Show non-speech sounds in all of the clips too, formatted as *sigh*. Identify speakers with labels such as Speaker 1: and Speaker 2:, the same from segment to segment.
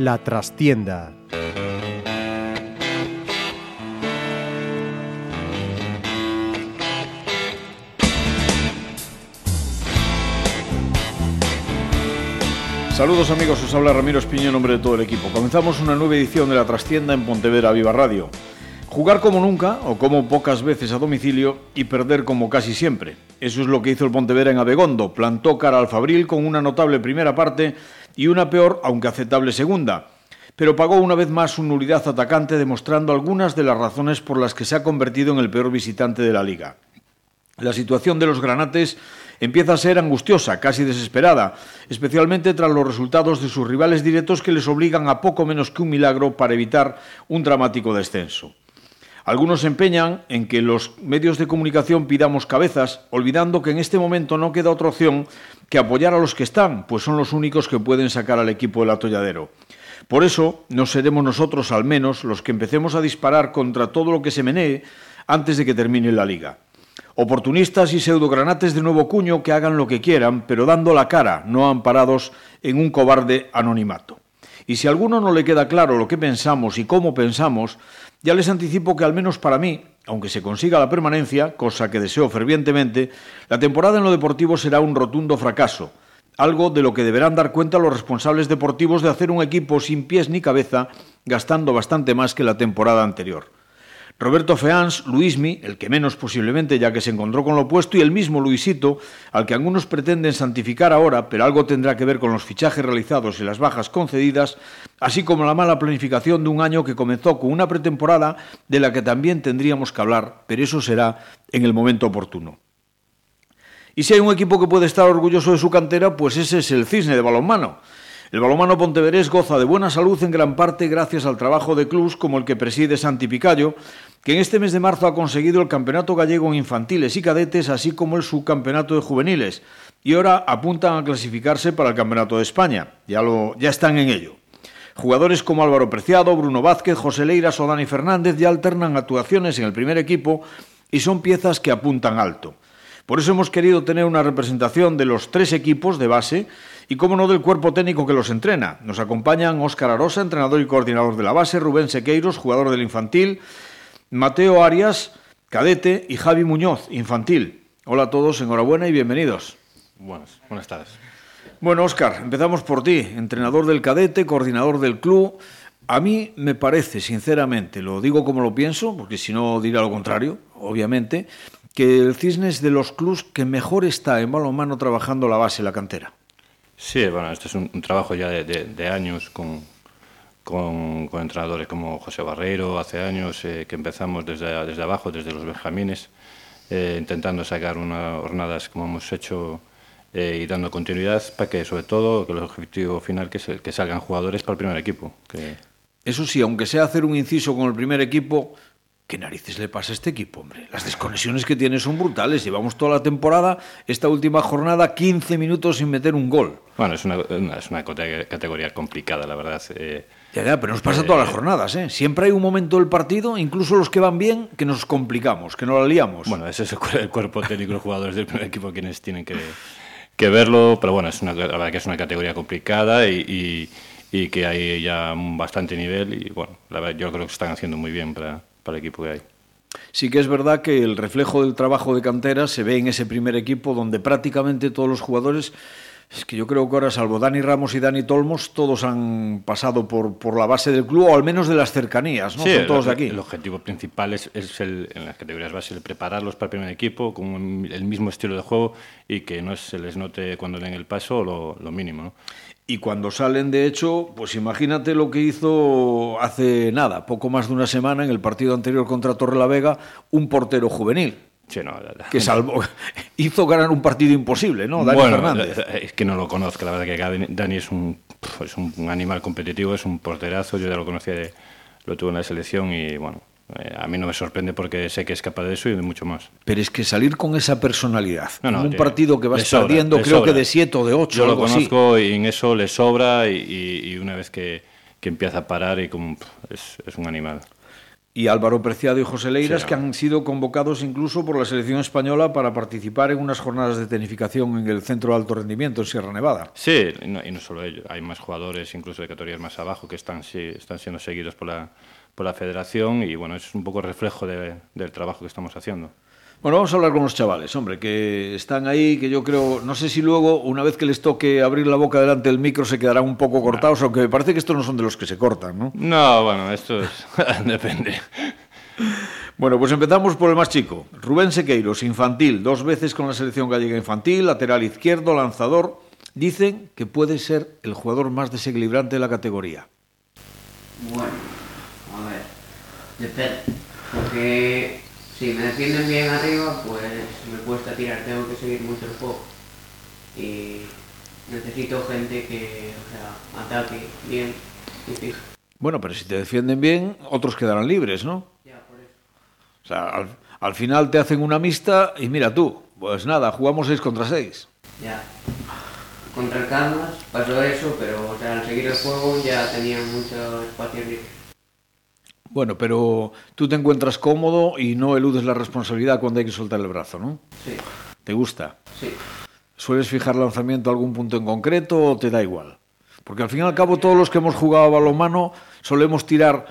Speaker 1: La trastienda
Speaker 2: Saludos amigos, os habla Ramiro Espiño en nombre de todo el equipo. Comenzamos una nueva edición de La Trastienda en Pontevedra Viva Radio. Jugar como nunca o como pocas veces a domicilio y perder como casi siempre. Eso es lo que hizo el Pontevedra en Abegondo. Plantó cara al Fabril con una notable primera parte y una peor, aunque aceptable segunda. Pero pagó una vez más su nulidad atacante demostrando algunas de las razones por las que se ha convertido en el peor visitante de la liga. La situación de los granates empieza a ser angustiosa, casi desesperada, especialmente tras los resultados de sus rivales directos que les obligan a poco menos que un milagro para evitar un dramático descenso. Algunos se empeñan en que los medios de comunicación pidamos cabezas, olvidando que en este momento no queda otra opción que apoyar a los que están, pues son los únicos que pueden sacar al equipo del atolladero. Por eso no seremos nosotros al menos los que empecemos a disparar contra todo lo que se menee antes de que termine la liga. Oportunistas y pseudogranates de nuevo cuño que hagan lo que quieran, pero dando la cara, no amparados en un cobarde anonimato. Y si a alguno no le queda claro lo que pensamos y cómo pensamos, ya les anticipo que al menos para mí, aunque se consiga la permanencia, cosa que deseo fervientemente, la temporada en lo deportivo será un rotundo fracaso, algo de lo que deberán dar cuenta los responsables deportivos de hacer un equipo sin pies ni cabeza, gastando bastante más que la temporada anterior. Roberto Feans, Luismi, el que menos posiblemente ya que se encontró con lo opuesto, y el mismo Luisito, al que algunos pretenden santificar ahora, pero algo tendrá que ver con los fichajes realizados y las bajas concedidas, así como la mala planificación de un año que comenzó con una pretemporada de la que también tendríamos que hablar, pero eso será en el momento oportuno. Y si hay un equipo que puede estar orgulloso de su cantera, pues ese es el Cisne de balonmano. El balonmano ponteverés goza de buena salud en gran parte gracias al trabajo de clubs como el que preside Santi Picayo, que en este mes de marzo ha conseguido el Campeonato Gallego en infantiles y cadetes, así como el Subcampeonato de juveniles, y ahora apuntan a clasificarse para el Campeonato de España. Ya, ya están en ello. Jugadores como Álvaro Preciado, Bruno Vázquez, José Leiras o Dani Fernández ya alternan actuaciones en el primer equipo y son piezas que apuntan alto. Por eso hemos querido tener una representación de los tres equipos de base y, como no, del cuerpo técnico que los entrena. Nos acompañan Óscar Arosa, entrenador y coordinador de la base, Rubén Sequeiros, jugador del infantil, Mateo Arias, cadete, y Javi Muñoz, infantil. Hola a todos, enhorabuena y bienvenidos.
Speaker 3: Buenas, buenas tardes.
Speaker 2: Bueno, Óscar, empezamos por ti, entrenador del cadete, coordinador del club. A mí me parece, sinceramente, lo digo como lo pienso, porque si no dirá lo contrario, obviamente, que el Cisne es de los clubs que mejor está en balonmano trabajando la base, la cantera.
Speaker 3: Sí, bueno, este es un, un trabajo ya de, de, de años con, con, con, entrenadores como José Barreiro, hace años eh, que empezamos desde, desde abajo, desde los benjamines, eh, intentando sacar unas jornadas como hemos hecho eh, y dando continuidad para que, sobre todo, que el objetivo final que, es que salgan jugadores para el primer equipo. Que...
Speaker 2: Eso sí, aunque sea hacer un inciso con el primer equipo, ¿Qué narices le pasa a este equipo, hombre? Las desconexiones que tiene son brutales. Llevamos toda la temporada, esta última jornada, 15 minutos sin meter un gol.
Speaker 3: Bueno, es una, una es una categoría complicada, la verdad. Eh,
Speaker 2: ya, ya, pero nos pasa eh, todas las jornadas, ¿eh? Siempre hay un momento del partido, incluso los que van bien, que nos complicamos, que nos la liamos.
Speaker 3: Bueno, ese es el cuerpo técnico, los jugadores del primer equipo quienes tienen que, que verlo, pero bueno, es una, la verdad que es una categoría complicada y, y, y que hay ya bastante nivel y bueno, la verdad, yo creo que se están haciendo muy bien para para el equipo que hay.
Speaker 2: Sí que es verdad que el reflejo del trabajo de cantera se ve en ese primer equipo donde prácticamente todos los jugadores, es que yo creo que ahora salvo Dani Ramos y Dani Tolmos, todos han pasado por, por la base del club o al menos de las cercanías, ¿no?
Speaker 3: Sí,
Speaker 2: Son todos
Speaker 3: el,
Speaker 2: de aquí.
Speaker 3: El objetivo principal es, es el, en las categorías base el prepararlos para el primer equipo con el mismo estilo de juego y que no se les note cuando den el paso lo, lo mínimo, ¿no?
Speaker 2: Y cuando salen, de hecho, pues imagínate lo que hizo hace nada, poco más de una semana, en el partido anterior contra Torrelavega, un portero juvenil.
Speaker 3: Sí, no, la,
Speaker 2: que salvó, *laughs* hizo ganar un partido imposible, ¿no? Dani
Speaker 3: bueno,
Speaker 2: Fernández.
Speaker 3: Es que no lo conozco, la verdad que Dani es un, es un animal competitivo, es un porterazo, yo ya lo conocía, de, lo tuve en la selección y bueno, eh, a mí no me sorprende porque sé que es capaz de eso y de mucho más.
Speaker 2: Pero es que salir con esa personalidad,
Speaker 3: no, no,
Speaker 2: en un partido que vas
Speaker 3: sobra,
Speaker 2: perdiendo, creo
Speaker 3: sobra.
Speaker 2: que de 7 o de 8.
Speaker 3: Yo lo
Speaker 2: algo
Speaker 3: conozco
Speaker 2: así.
Speaker 3: y en eso le sobra y, y, y una vez que, que empieza a parar y como es, es un animal.
Speaker 2: Y Álvaro Preciado y José Leiras,
Speaker 3: Sí,
Speaker 2: que han sido convocados incluso por la selección española para participar en unas jornadas de tenificación en el Centro de Alto Rendimiento en Sierra Nevada.
Speaker 3: Sí, y no, y no solo ellos, hay más jugadores, incluso de categorías más abajo, que están, sí, están siendo seguidos por la, por la federación y bueno, es un poco reflejo de- del trabajo que estamos haciendo.
Speaker 2: Bueno, vamos a hablar con los chavales, hombre, que están ahí, que yo creo, no sé si luego, una vez que les toque abrir la boca delante del micro, se quedarán un poco cortados, aunque me parece que estos no son de los que se cortan, ¿no?
Speaker 3: No, bueno, esto es, *laughs* depende.
Speaker 2: Bueno, pues empezamos por el más chico. Rubén Sequeiros, infantil, dos veces con la selección gallega infantil, lateral izquierdo, lanzador. Dicen que puede ser el jugador más desequilibrante de la categoría.
Speaker 1: Bueno, depende. Porque si me defienden bien arriba, pues me cuesta tirar, tengo que seguir mucho el juego. Y necesito gente que, o sea, ataque bien y fijo.
Speaker 2: Bueno, pero si te defienden bien, otros quedarán libres, ¿no?
Speaker 1: Ya, por eso.
Speaker 2: O sea, al, al final te hacen una mixta y mira tú, pues nada, jugamos 6 contra 6.
Speaker 1: Ya. Contra el Canvas pasó eso, pero o sea, al seguir el juego ya tenía mucho espacio libre.
Speaker 2: Bueno, pero tú te encuentras cómodo y no eludes la responsabilidad cuando hay que soltar el brazo, ¿no?
Speaker 1: Sí,
Speaker 2: ¿Te gusta?
Speaker 1: sí.
Speaker 2: ¿Sueles fijar lanzamiento a algún punto en concreto o te da igual? Porque al fin y al cabo todos los que hemos jugado a balonmano solemos tirar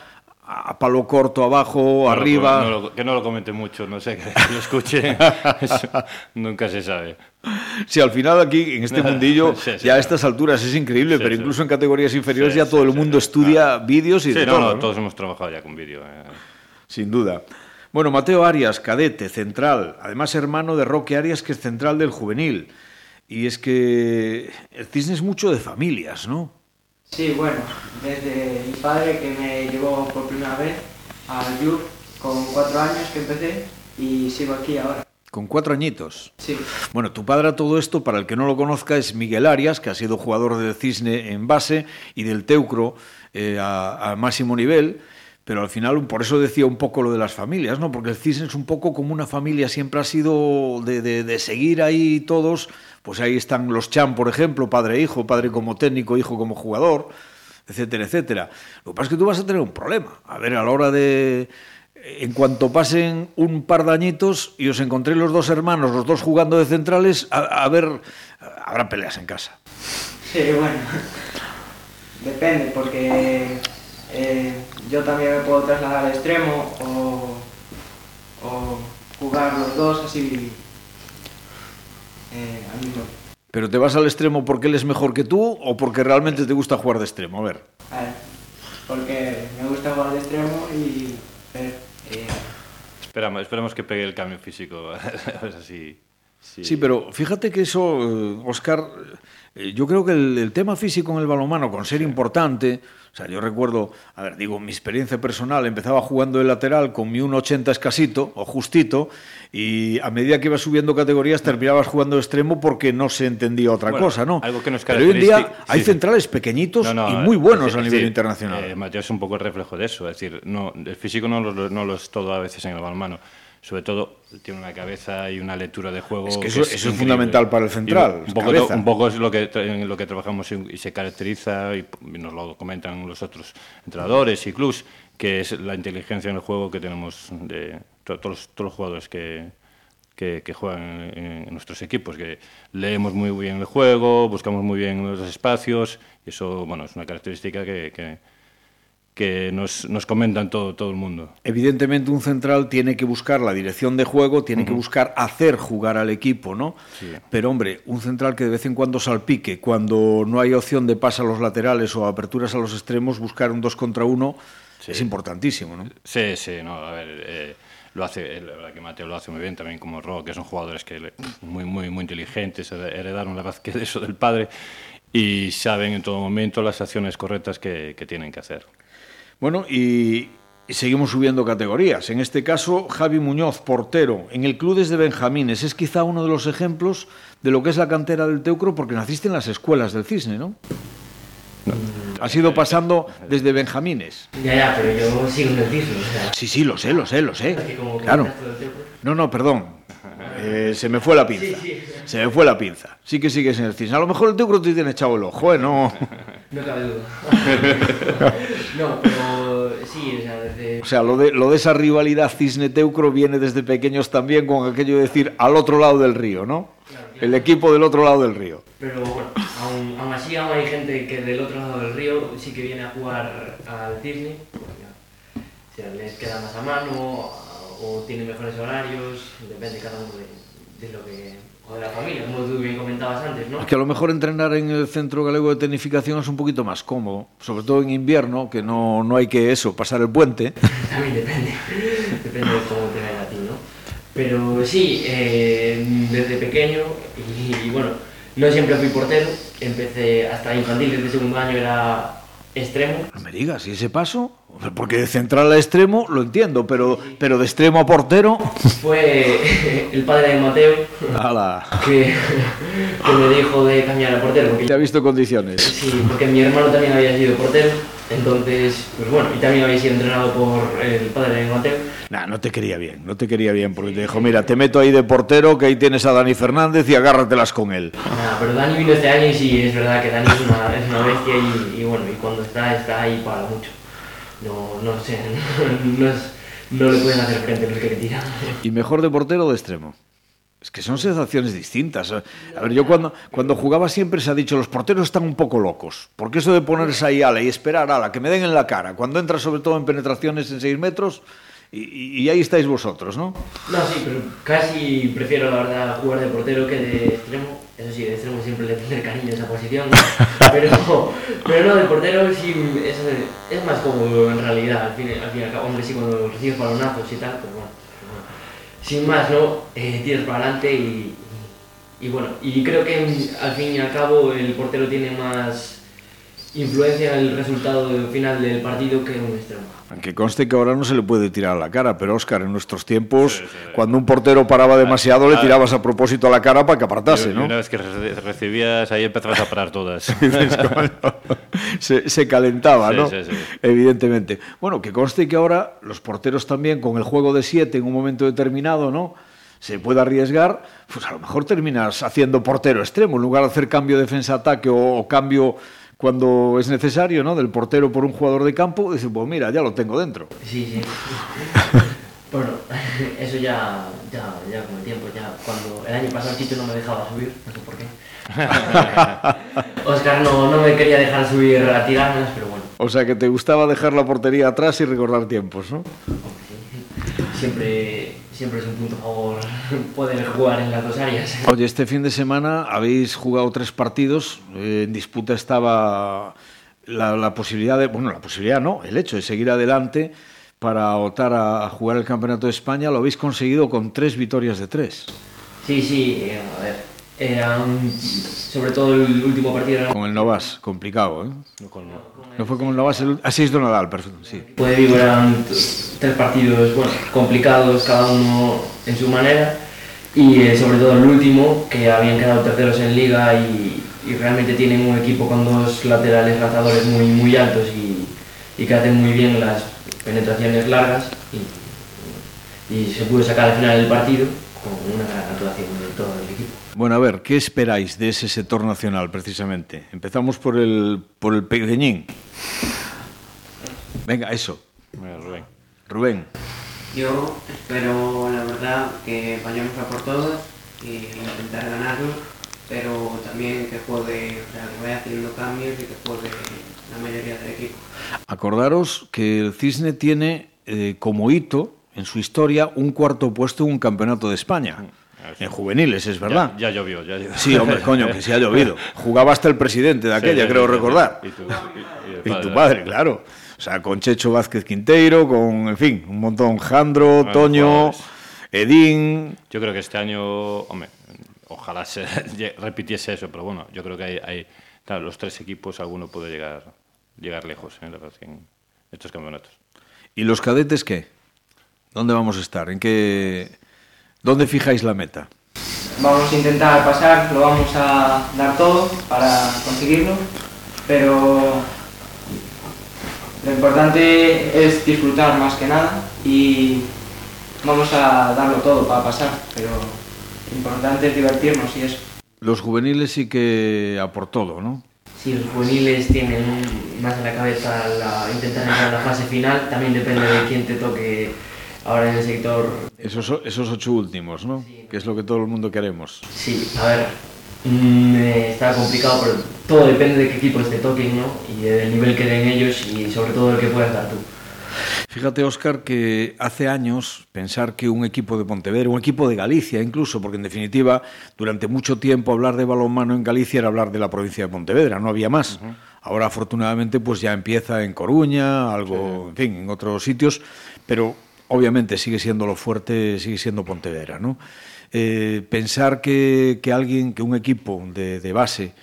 Speaker 2: a palo corto, abajo,
Speaker 3: No lo-
Speaker 2: arriba.
Speaker 3: no lo- que no lo comente mucho, no sé, *laughs* que lo escuche. *laughs* Eso nunca se sabe.
Speaker 2: Si al final aquí, en este *laughs* mundillo,
Speaker 3: Sí, sí,
Speaker 2: ya a estas alturas es increíble,
Speaker 3: Sí,
Speaker 2: pero
Speaker 3: sí.
Speaker 2: incluso en categorías inferiores
Speaker 3: Sí,
Speaker 2: ya todo
Speaker 3: sí,
Speaker 2: el
Speaker 3: sí,
Speaker 2: mundo
Speaker 3: sí,
Speaker 2: estudia vídeos y
Speaker 3: Sí,
Speaker 2: de
Speaker 3: no,
Speaker 2: todo,
Speaker 3: no,
Speaker 2: ¿no?
Speaker 3: todos hemos trabajado ya con vídeo. eh.
Speaker 2: Sin duda. Bueno, Mateo Arias, cadete, central, además hermano de Roque Arias, que es central del juvenil. Y es que el cisne es mucho de familias, ¿no?
Speaker 4: Sí, bueno, desde mi padre que me llevó por primera vez al club con cuatro años que empecé y sigo aquí ahora.
Speaker 2: Con cuatro añitos.
Speaker 4: Sí,
Speaker 2: Bueno, tu padre a todo esto, para el que no lo conozca, es Miguel Arias, que ha sido jugador del Cisne en base y del Teucro eh, a, a máximo nivel. Pero al final, por eso decía un poco lo de las familias, ¿no? Porque el Cisne es un poco como una familia, siempre ha sido de, de- seguir ahí todos. Pues ahí están los Chan, por ejemplo, padre e hijo, padre como técnico, hijo como jugador, etcétera, etcétera. Lo que pasa es que tú vas a tener un problema. A ver, a la hora de. En cuanto pasen un par de añitos y os encontré los dos hermanos, los dos jugando de centrales, a, a ver, habrá peleas en casa.
Speaker 4: sí, bueno. Depende, porque eh, yo también me puedo trasladar al extremo o, o jugar los dos así eh, al mismo.
Speaker 2: ¿Pero te vas al extremo porque él es mejor que tú o porque realmente te gusta jugar de extremo? A ver.
Speaker 4: A ver, porque me gusta jugar de extremo y eh,
Speaker 3: Esperamos, esperemos que pegue el cambio físico. a ver si, si-
Speaker 2: Sí, pero fíjate que eso, eh, Oscar, eh, yo creo que el, el tema físico en el balonmano, con ser importante, o sea, yo recuerdo, a ver, digo, mi experiencia personal, empezaba jugando de lateral con mi 1,80 escasito o justito, y a medida que iba subiendo categorías terminabas jugando de extremo porque no se entendía otra
Speaker 3: Bueno,
Speaker 2: cosa, ¿no?
Speaker 3: algo que nos
Speaker 2: pero hoy en día hay
Speaker 3: sí, sí.
Speaker 2: centrales pequeñitos
Speaker 3: No, no,
Speaker 2: y muy buenos
Speaker 3: es
Speaker 2: a
Speaker 3: decir,
Speaker 2: nivel internacional.
Speaker 3: eh, Mateo es un poco el reflejo de eso. Es decir, no, el físico no lo, no lo es todo a veces en el balonmano. Sobre todo, tiene una cabeza y una lectura de juego.
Speaker 2: Es que eso- eso es
Speaker 3: increíble.
Speaker 2: fundamental para el central,
Speaker 3: Un poco, un poco es lo que, en lo que trabajamos y, y se caracteriza, y, y nos lo comentan los otros entrenadores y clubs, que es la inteligencia en el juego que tenemos de to- todos, los- todos los jugadores que, que, que juegan en, en nuestros equipos, que leemos muy bien el juego, buscamos muy bien los espacios, y eso bueno, es una característica que, que, que nos, nos comentan todo, todo el mundo.
Speaker 2: Evidentemente un central tiene que buscar la dirección de juego, tiene que buscar hacer jugar al equipo, ¿no?
Speaker 3: Sí.
Speaker 2: Pero hombre, un central que de vez en cuando salpique, cuando no hay opción de pase a los laterales o aperturas a los extremos, buscar un dos contra uno
Speaker 3: Sí.
Speaker 2: es importantísimo, ¿no?
Speaker 3: Sí, sí, no, a ver, eh, lo hace, eh, la verdad que Mateo lo hace muy bien, también como Ro, que son jugadores que muy, muy, muy inteligentes, hered- heredaron la verdad que de eso del padre y saben en todo momento las acciones correctas que, que tienen que hacer.
Speaker 2: Bueno, y, y seguimos subiendo categorías. En este caso, Javi Muñoz, portero, en el club desde Benjamines, es quizá uno de los ejemplos de lo que es la cantera del Teucro, porque naciste en las escuelas del Cisne, ¿no? Has ido pasando desde Benjamines.
Speaker 5: Ya, ya, pero yo sigo en el piso, o sea,
Speaker 2: Sí, sí, lo sé, lo sé, lo sé. Claro. No, no, perdón. Eh, se me fue la pinza. Se me fue la pinza. Sí que sigues en el cisne. A lo mejor el Teucro te tiene echado el ojo, ¿eh? No. *laughs*
Speaker 1: No cabe duda. *laughs* no, pero sí, o sea, desde...
Speaker 2: O sea, lo de, lo de esa rivalidad cisne-teucro viene desde pequeños también con aquello de decir al otro lado del río, ¿no? El equipo del otro lado del río.
Speaker 1: Pero bueno, aún, aún así aún hay gente que del otro lado del río sí que viene a jugar al Disney. porque, o sea, les queda más a mano o tiene mejores horarios, depende cada uno de, de lo que... o de la familia, como tú bien comentabas antes, ¿no?
Speaker 2: Es que a lo mejor entrenar en el Centro Galego de Tecnificación es un poquito más cómodo, sobre todo en invierno, que no, no hay que eso, pasar el puente. *laughs*
Speaker 1: También depende, depende de cómo te vaya a ti, ¿no? Pero sí, eh, desde pequeño, y, y, bueno, no siempre fui portero, empecé hasta infantil, desde segundo año era extremo.
Speaker 2: No me digas, ¿y ese paso? Porque de central a extremo lo entiendo, pero, pero de extremo a portero...
Speaker 1: Fue *laughs* el padre de Mateo que, que me dijo de cambiar a portero. Porque
Speaker 2: ¿Te ha visto condiciones?
Speaker 1: Sí, porque mi hermano también había sido portero, entonces, pues bueno, y también había sido entrenado por el padre de Mateo.
Speaker 2: Nah, no te quería bien, no te quería bien, porque te dijo, mira, te meto ahí de portero, que ahí tienes a Dani Fernández y agárratelas con él.
Speaker 1: Nada, pero Dani vino este año y sí, es verdad que Dani es una, es una bestia y, y bueno, y cuando está, está ahí para mucho. No, no sé, *laughs* no, es- no le pueden hacer frente los que le tiran.
Speaker 2: ¿Y mejor de portero o de extremo? Es que son sensaciones distintas. A ver, yo cuando, cuando jugaba siempre se ha dicho, los porteros están un poco locos. Porque eso de ponerse ahí ala y esperar ala, que me den en la cara, cuando entra sobre todo en penetraciones en 6 metros, y, y- ahí estáis vosotros, ¿no?
Speaker 1: No, sí, pero casi prefiero la verdad jugar de portero que de extremo. Eso sí, de extremo siempre le tendré cariño a esa posición. *laughs* Pero, pero no, de portero sí es, es más cómodo en realidad. Al fin, al fin y al cabo, hombre, sí, cuando recibes balonazos y tal, pues bueno. Sin más, ¿no? Eh, tiras para adelante y, y bueno, y creo que al fin y al cabo el portero tiene más influencia en el resultado final del partido que un extremo.
Speaker 2: Aunque conste que ahora no se le puede tirar a la cara, pero Óscar, en nuestros tiempos, cuando un portero paraba demasiado, le
Speaker 3: ah,
Speaker 2: tirabas a propósito a la cara para que apartase,
Speaker 3: Y- y
Speaker 2: ¿no?
Speaker 3: Una vez que re- recibías, ahí empezabas a parar todas. *laughs*
Speaker 2: Se, se calentaba,
Speaker 3: Sí,
Speaker 2: ¿no?
Speaker 3: sí, sí.
Speaker 2: Evidentemente. Bueno, que conste que ahora los porteros también, con el juego de siete en un momento determinado, ¿no? Se puede arriesgar, pues a lo mejor terminas haciendo portero extremo, en lugar de hacer cambio defensa-ataque o, o cambio cuando es necesario, ¿no? Del portero por un jugador de campo, dices, pues mira, ya lo tengo dentro.
Speaker 1: Sí, sí. *laughs* Bueno, *laughs* eso ya, ya, ya con el tiempo, ya cuando el año pasado Chicho no me dejaba subir, no sé por qué. *laughs* Oscar no, no me quería dejar subir a tirarlas, pero bueno,
Speaker 2: O sea que te gustaba dejar la portería atrás y recordar tiempos, ¿no?
Speaker 1: Siempre, siempre es un punto a favor *laughs* poder jugar en las dos áreas.
Speaker 2: Oye, este fin de semana habéis jugado tres partidos. eh, en disputa estaba la, la posibilidad de, bueno, la posibilidad no, el hecho de seguir adelante para optar a, a jugar el Campeonato de España. Lo habéis conseguido con tres victorias de tres.
Speaker 1: Sí, sí, eh, a ver, eran, sobre todo el último partido era
Speaker 2: Con el Novas, complicado, ¿eh?
Speaker 3: No con-
Speaker 2: No fue con el Novas, el, a 6 de Nadal, perfecto, sí.
Speaker 1: Puede Vigo eran tres partidos bueno, complicados, cada uno en su manera, y eh, sobre todo el último, que habían quedado terceros en liga y, y realmente tienen un equipo con dos laterales lanzadores muy, muy altos y, y que hacen muy bien las penetraciones largas, y, y se pudo sacar al final del partido con una gran actuación de todo el equipo.
Speaker 2: Bueno, a ver, ¿qué esperáis de ese sector nacional, precisamente? Empezamos por el, por el pequeñín. Venga, eso.
Speaker 3: Rubén.
Speaker 2: Rubén.
Speaker 1: Yo espero, la verdad, que vayamos a por todos y intentar ganarlo, pero también que juegue, o sea, que vaya haciendo cambios y que juegue la mayoría del equipo.
Speaker 2: Acordaros que el Cisne tiene eh, como hito en su historia un cuarto puesto en un campeonato de España. En juveniles, es verdad.
Speaker 3: Ya, ya llovió, ya llovió.
Speaker 2: Sí, hombre, coño, que se ha llovido. *laughs* Jugaba hasta el presidente de aquella,
Speaker 3: Sí, sí,
Speaker 2: creo
Speaker 3: sí, sí.
Speaker 2: recordar.
Speaker 3: Y tu, y- y el
Speaker 2: Y tu padre, claro. O sea, con Checho Vázquez Quinteiro, con, en fin, un montón. Jandro,
Speaker 3: Bueno,
Speaker 2: Toño,
Speaker 3: jugadores.
Speaker 2: Edín.
Speaker 3: Yo creo que este año, hombre, ojalá se *laughs* repitiese eso, pero bueno, yo creo que hay, hay claro, los tres equipos, alguno puede llegar, llegar lejos ¿eh? en estos campeonatos.
Speaker 2: ¿Y los cadetes qué? ¿Dónde vamos a estar? ¿En qué... ¿Dónde fijáis la meta?
Speaker 4: Vamos a intentar pasar, lo vamos a dar todo para conseguirlo, pero lo importante es disfrutar más que nada y vamos a darlo todo para pasar, pero importante es divertirnos y eso.
Speaker 2: Los juveniles sí que a por todo, ¿no?
Speaker 5: Sí, los juveniles tienen más en la cabeza la, intentar entrar en la fase final, también depende de quién te toque ahora en el sector.
Speaker 2: Esos, esos ocho últimos, ¿no?
Speaker 5: Sí.
Speaker 2: Que es lo que todo el mundo queremos.
Speaker 5: Sí, a ver, mm, eh, está complicado, pero todo depende de qué equipos te toquen, ¿no? Y del nivel que den ellos y sobre todo del que puedas dar tú.
Speaker 2: Fíjate, Óscar, que hace años pensar que un equipo de Pontevedra, un equipo de Galicia incluso, porque en definitiva durante mucho tiempo hablar de balonmano en Galicia era hablar de la provincia de Pontevedra, no había más. Ahora afortunadamente pues ya empieza en Coruña, algo, en fin, en otros sitios, pero obviamente sigue siendo lo fuerte, sigue siendo Pontevedra, ¿no? Eh, pensar que, que alguien, que un equipo de, de base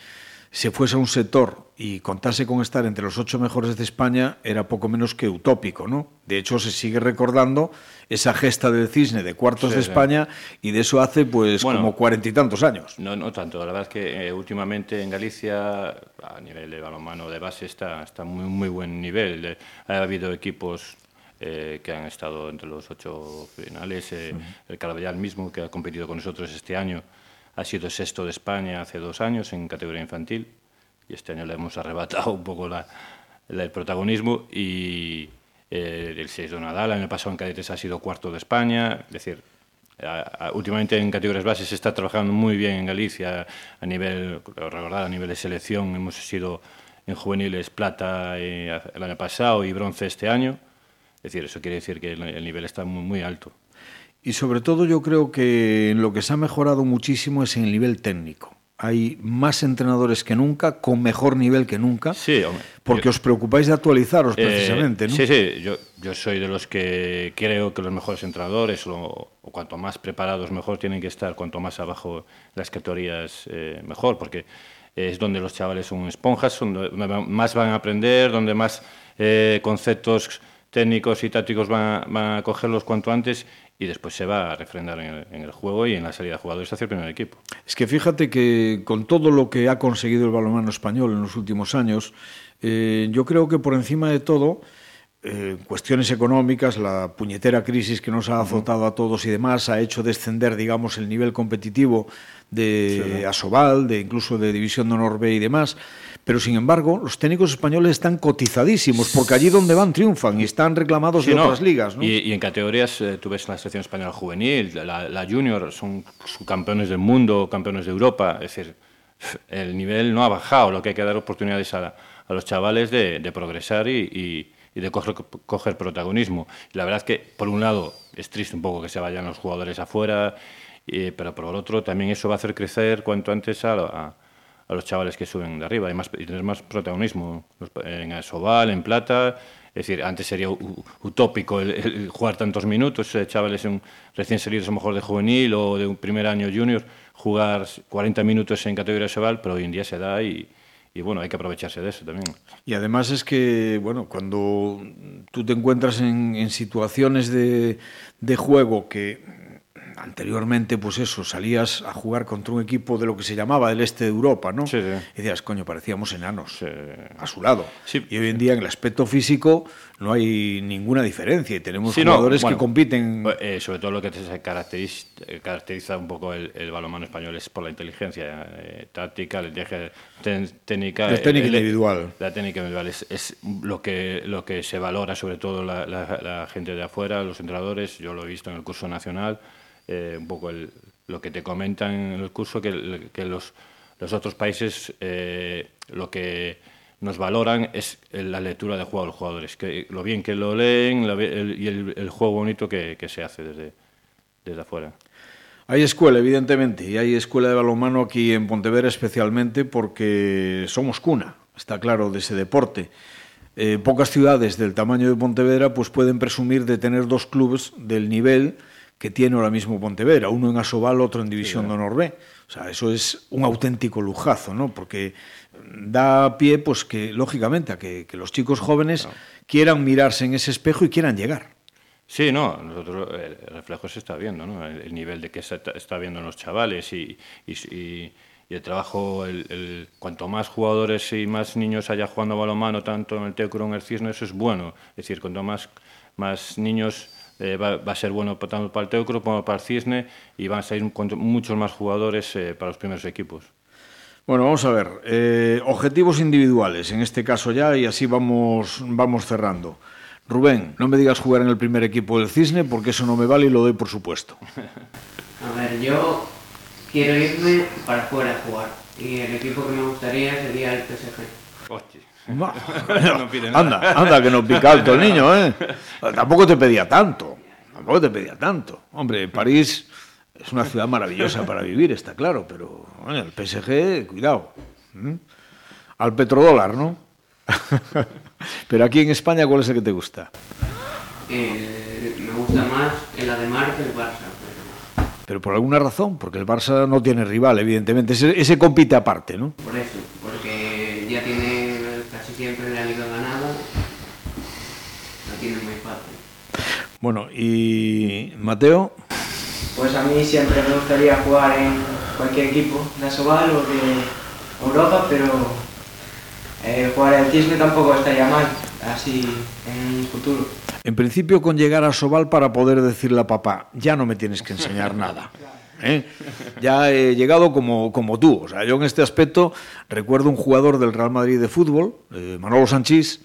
Speaker 2: se fuese a un sector y contase con estar entre los ocho mejores de España era poco menos que utópico, ¿no? De hecho, se sigue recordando esa gesta del cisne de cuartos
Speaker 3: Sí,
Speaker 2: de
Speaker 3: sí.
Speaker 2: España y de eso hace pues
Speaker 3: Bueno.
Speaker 2: como cuarenta y tantos años.
Speaker 3: No, no tanto. La verdad es que eh, últimamente en Galicia, a nivel de balonmano de base, está, está muy, muy buen nivel. Eh, ha habido equipos eh, que han estado entre los ocho finales. eh, El Carabellal mismo, que ha competido con nosotros este año, ha sido sexto de España hace dos años en categoría infantil. Y este año le hemos arrebatado un poco la- la- el protagonismo. Y eh, el 6 de Nadal, el año pasado en cadetes ha sido cuarto de España. Es decir, a- a- últimamente en categorías bases se está trabajando muy bien en Galicia a nivel, recordar, a nivel de selección. Hemos sido en juveniles plata eh, el año pasado y bronce este año. Es decir, eso quiere decir que el, el nivel está muy, muy alto.
Speaker 2: Y sobre todo yo creo que lo que se ha mejorado muchísimo es en el nivel técnico. Hay más entrenadores que nunca, con mejor nivel que nunca,
Speaker 3: Sí, hombre.
Speaker 2: porque
Speaker 3: Yo-
Speaker 2: os preocupáis de actualizaros
Speaker 3: Eh,
Speaker 2: precisamente, ¿no?
Speaker 3: Sí, sí, yo, yo soy de los que creo que los mejores entrenadores, o, o cuanto más preparados mejor, tienen que estar, cuanto más abajo las categorías eh, mejor, porque es donde los chavales son esponjas, son donde más van a aprender, donde más eh, conceptos técnicos y tácticos van a, van a cogerlos cuanto antes y después se va a refrendar en el, en el juego y en la salida de jugadores hacia el primer equipo.
Speaker 2: Es que fíjate que con todo lo que ha conseguido el balonmano español en los últimos años, eh, yo creo que por encima de todo, eh, cuestiones económicas, la puñetera crisis que nos ha azotado a todos y demás, ha hecho descender, digamos, el nivel competitivo de Asobal, de incluso de División de Honor B y demás. Pero sin embargo, los técnicos españoles están cotizadísimos, porque allí donde van triunfan y están reclamados
Speaker 3: Sí,
Speaker 2: de
Speaker 3: no.
Speaker 2: otras ligas. ¿no?
Speaker 3: Y, y en categorías, eh, tú ves la selección española juvenil, la, la junior, son, campeones del mundo, campeones de Europa. Es decir, el nivel no ha bajado, lo que hay que dar oportunidades a, a los chavales de, de progresar y, y- y de coger, coger protagonismo. La verdad es que, por un lado, es triste un poco que se vayan los jugadores afuera, y- pero por otro, también eso va a hacer crecer cuanto antes a, a- a los chavales que suben de arriba y, más, y más protagonismo en Asobal, en Plata. Es decir, antes sería utópico jugar tantos minutos, eh, chavales en- recién salidos a lo mejor de juvenil o de un primer año junior, jugar 40 minutos en categoría Asobal, pero hoy en día se da y, y bueno, hay que aprovecharse de eso también.
Speaker 2: Y además es que, bueno, cuando tú te encuentras en, en situaciones de, de juego que anteriormente, pues eso, salías a jugar contra un equipo de lo que se llamaba el este de Europa, ¿no?
Speaker 3: Sí, sí.
Speaker 2: Y decías, coño, parecíamos enanos
Speaker 3: Sí.
Speaker 2: a su lado. Y hoy en día en el aspecto físico no hay ninguna diferencia y tenemos
Speaker 3: Sí, no,
Speaker 2: jugadores
Speaker 3: bueno,
Speaker 2: que compiten.
Speaker 3: eh, sobre todo lo que se caracteriza, eh, caracteriza un poco el, el balonmano español es por la inteligencia eh, táctica, la inteligencia técnica.
Speaker 2: La técnica
Speaker 3: el-
Speaker 2: individual.
Speaker 3: La técnica individual es, es lo, que, lo que se valora, sobre todo la, la- la gente de afuera, los entrenadores. Yo lo he visto en el curso nacional, eh, un poco lo que te comentan en el curso, que, los, otros países eh, lo que nos valoran es la lectura de juego de los jugadores, que lo bien que lo leen y el, juego bonito que, que se hace desde, desde afuera.
Speaker 2: Hay escuela, evidentemente, y hay escuela de balonmano aquí en Pontevedra especialmente porque somos cuna, está claro, de ese deporte. Eh, pocas ciudades del tamaño de Pontevedra pues pueden presumir de tener dos clubes del nivel que tiene ahora mismo Pontevedra, uno en Asobal, otro en División de Honor B. O sea, eso es un auténtico lujazo, ¿no? Porque da pie, pues que, lógicamente, a que, que los chicos jóvenes quieran mirarse en ese espejo y quieran llegar.
Speaker 3: Sí, no, nosotros el reflejo se está viendo, ¿no? El, el nivel de que se está, viendo en los chavales y, y, y- y el trabajo, el, el- cuanto más jugadores y más niños haya jugando balonmano, tanto en el Teucro como en el Cisne, eso es bueno. Es decir, cuanto más, más niños eh, va, va, a ser bueno tanto para el Teucro como para el Cisne y van a salir muchos más jugadores eh, para los primeros equipos.
Speaker 2: Bueno, vamos a ver. Eh, objetivos individuales, en este caso ya, y así vamos, vamos cerrando. Rubén, no me digas jugar en el primer equipo del Cisne porque eso no me vale y lo doy por supuesto. *laughs*
Speaker 1: A ver, yo quiero irme para fuera a jugar y el equipo que me gustaría sería el PSG. *laughs*
Speaker 2: No, anda, anda, que no pica alto el niño, ¿eh? Tampoco te pedía tanto, tampoco te pedía tanto. Hombre, París es una ciudad maravillosa para vivir, está claro, pero bueno, el PSG, cuidado. Al petrodólar, ¿no? *laughs* pero aquí en España, ¿cuál es el que te gusta?
Speaker 1: Eh, me gusta más el Ademar que el Barça.
Speaker 2: Pero... pero... por alguna razón, porque el Barça no tiene rival, evidentemente. Ese, ese compite aparte, ¿no?
Speaker 1: Por eso, porque ya tiene casi siempre la liga ganada.
Speaker 2: Bueno, y Mateo.
Speaker 4: Pues a mí siempre me gustaría jugar en cualquier equipo de Asobal o de Europa, pero eh, jugar en Cisne tampoco estaría mal, así en un futuro.
Speaker 2: En principio con llegar a Sobal para poder decirle a papá, ya no me tienes que enseñar *laughs* nada. ¿eh? Ya he llegado como, como tú. O sea, yo en este aspecto recuerdo un jugador del Real Madrid de fútbol, eh, Manolo Sanchís,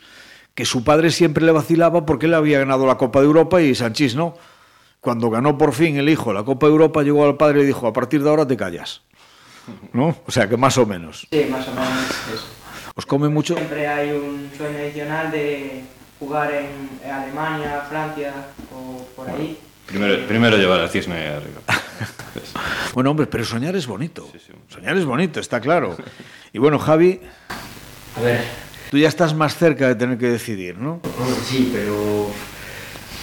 Speaker 2: que su padre siempre le vacilaba porque él había ganado la Copa de Europa y Sanchís no. Cuando ganó por fin el hijo la Copa de Europa, llegó al padre y dijo, a partir de ahora te callas. ¿No? O sea, que más o menos.
Speaker 4: Sí, más o menos eso.
Speaker 2: ¿Os come mucho?
Speaker 4: Siempre hay un sueño adicional de jugar en Alemania, Francia o por ahí.
Speaker 3: Primero, primero llevar al cisne arriba. *laughs*
Speaker 2: bueno, hombre, pero soñar es bonito. Sí, sí. Soñar es bonito, está claro. Y bueno, Javi.
Speaker 5: A ver.
Speaker 2: Tú ya estás más cerca de tener que decidir, ¿no?
Speaker 5: Sí, pero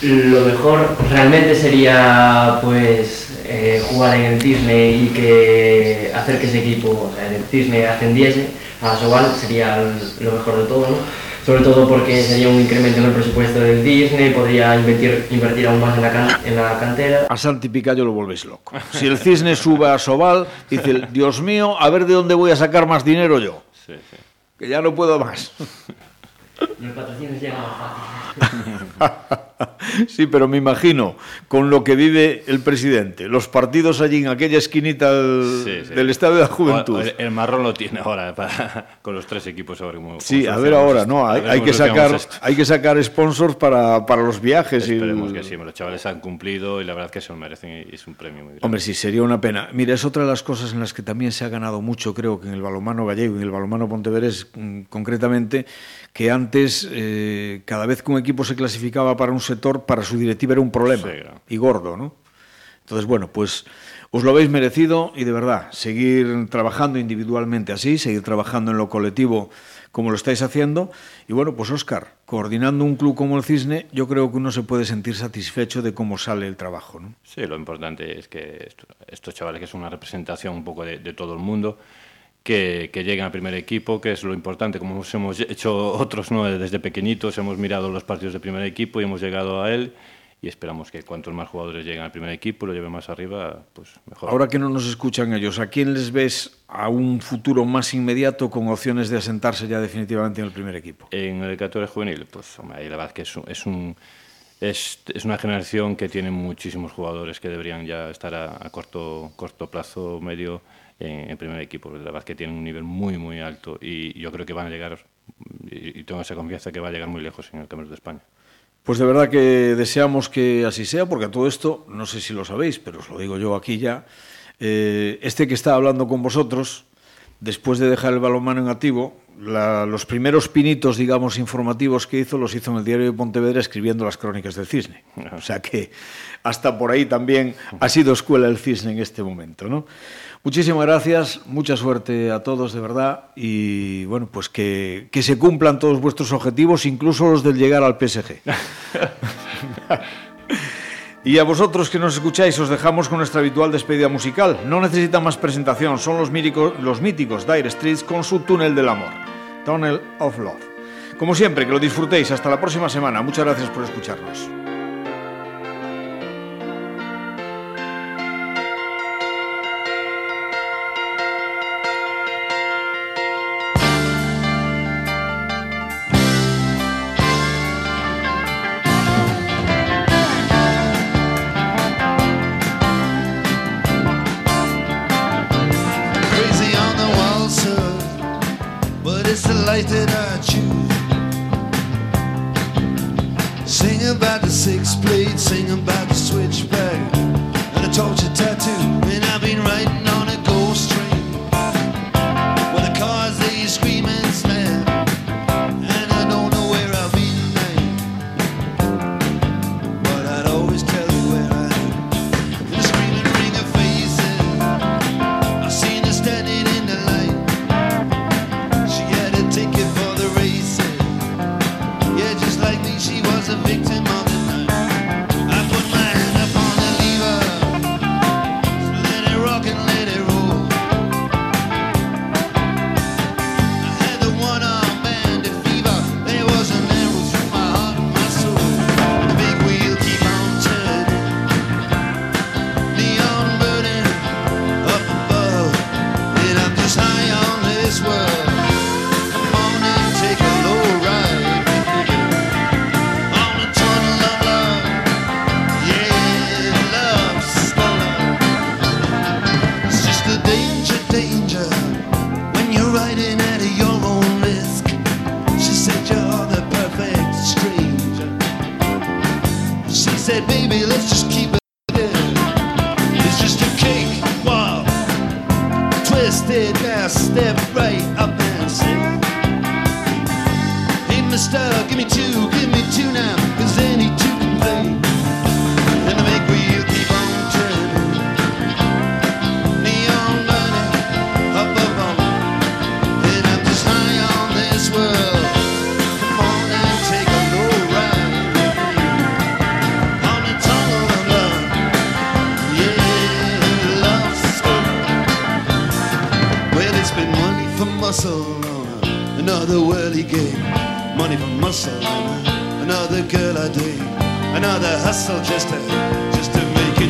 Speaker 5: lo mejor realmente sería pues eh, jugar en el Cisne y que hacer que ese equipo, o sea, el Cisne ascendiese a Sobal sería lo mejor de todo, ¿no? Sobre todo porque sería un incremento en el presupuesto del Disney, podría invertir, invertir aún más en la, can, en la cantera.
Speaker 2: A Santi Picayo lo volvéis loco. Si el Cisne sube a Sobal, dice, Dios mío, a ver de dónde voy a sacar más dinero yo.
Speaker 3: Sí, sí.
Speaker 2: Que ya no puedo más. *laughs*
Speaker 5: Y el patrocinio llega más fácil.
Speaker 2: sí, pero me imagino con lo que vive el presidente, los partidos allí en aquella esquinita del,
Speaker 3: Sí, sí.
Speaker 2: del Estadio de la Juventud.
Speaker 3: El, el marrón lo tiene ahora *laughs* para- con los tres equipos. Ahora, cómo-
Speaker 2: Sí,
Speaker 3: cómo
Speaker 2: a ver ahora,
Speaker 3: esto.
Speaker 2: ¿no? Hay, hay que sacar,
Speaker 3: esto.
Speaker 2: hay que sacar sponsors para, para los viajes. y el-
Speaker 3: Esperemos que sí, los chavales han cumplido y la verdad que se lo merecen y es un premio muy grande.
Speaker 2: Hombre, sí, sería una pena. Mira, es otra de las cosas en las que también se ha ganado mucho, creo que en el balomano gallego y en el balomano pontevedrés mm, concretamente, que antes, eh, cada vez que un equipo se clasificaba para un sector, para su directiva era un problema.
Speaker 3: Sí.
Speaker 2: Y gordo, ¿no? Entonces, bueno, pues os lo habéis merecido y de verdad, seguir trabajando individualmente así, seguir trabajando en lo colectivo como lo estáis haciendo. Y bueno, pues Óscar, coordinando un club como el Cisne, yo creo que uno se puede sentir satisfecho de cómo sale el trabajo, ¿no?
Speaker 3: Sí, lo importante es que esto- estos chavales, que es una representación un poco de, de todo el mundo, que, que lleguen al primer equipo, que es lo importante, como hemos hecho otros ¿no? desde pequeñitos, hemos mirado los partidos de primer equipo y hemos llegado a él y esperamos que cuantos más jugadores lleguen al primer equipo, lo lleven más arriba, pues mejor.
Speaker 2: Ahora que no nos escuchan ellos, ¿a quién les ves a un futuro más inmediato con opciones de asentarse ya definitivamente en el primer equipo?
Speaker 3: En el categoría juvenil, pues hombre, ahí la verdad que es un, es, un- es, es una generación que tiene muchísimos jugadores que deberían ya estar a, a corto, corto plazo, medio, en primer equipo. La verdad que tienen un nivel muy, muy alto y yo creo que van a llegar, y, y tengo esa confianza que va a llegar muy lejos en el Campeonato de España.
Speaker 2: Pues de verdad que deseamos que así sea, porque a todo esto, no sé si lo sabéis, pero os lo digo yo aquí ya, eh, este que está hablando con vosotros, después de dejar el balonmano en activo, la- los primeros pinitos, digamos, informativos que hizo, los hizo en el diario de Pontevedra escribiendo las crónicas del cisne. O sea que hasta por ahí también ha sido escuela el cisne en este momento, ¿no? Muchísimas gracias, mucha suerte a todos, de verdad, y bueno, pues que, que se cumplan todos vuestros objetivos, incluso los del llegar al PSG. *laughs* Y a vosotros que nos escucháis os dejamos con nuestra habitual despedida musical. No necesita más presentación, son los, los míticos Dire Streets con su túnel del amor, Tunnel of Love. Como siempre, que lo disfrutéis. Hasta la próxima semana. Muchas gracias por escucharnos.
Speaker 6: it's the life that I choose. Sing about the six blades, sing about the switchback, and the torture tattoo. And I've been riding on a ghost train While well, the cars they screaming. another girl I date, another hustle just to, just to make it.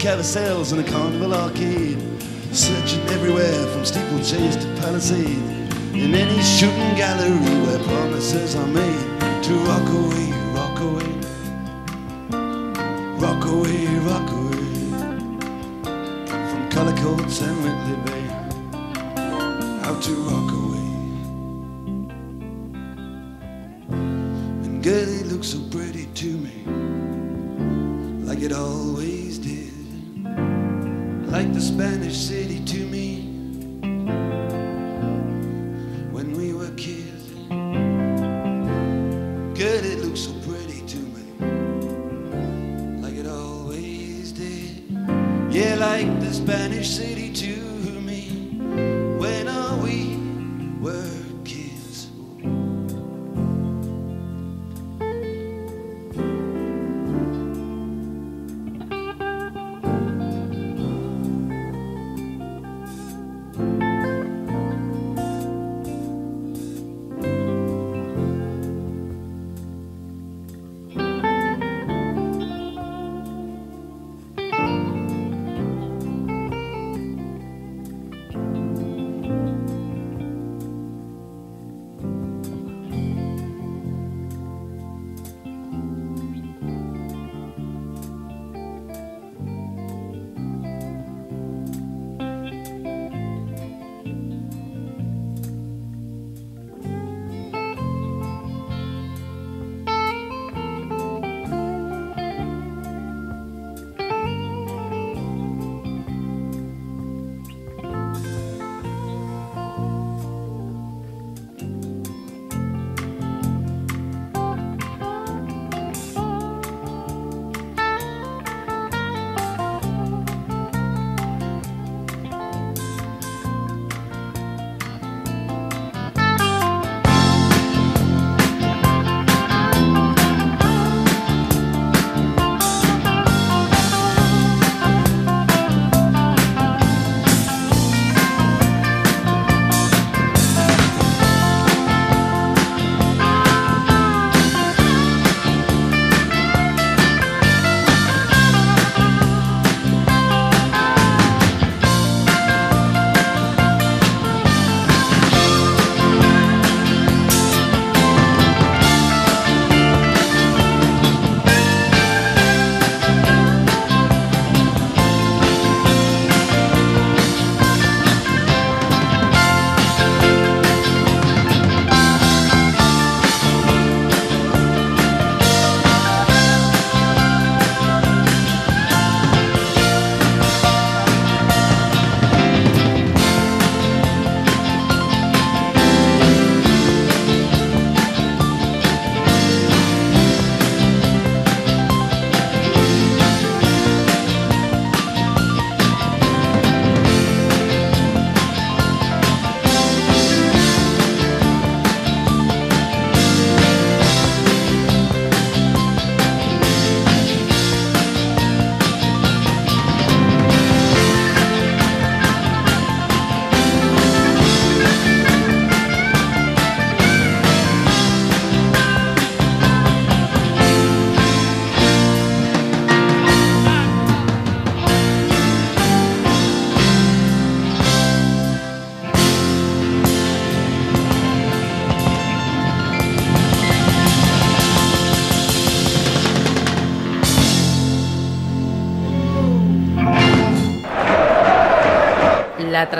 Speaker 6: carousels in a carnival arcade, searching everywhere from steeplechase to palisade, in any shooting gallery where promises are made to rock away, rock away, rock away, rock away from color coats and Whitley Bay, out to rock away. And Gertie looks so pretty to me, like it always like the Spanish city.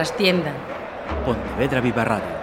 Speaker 7: Trastienda.
Speaker 8: Pontevedra Viva Radio.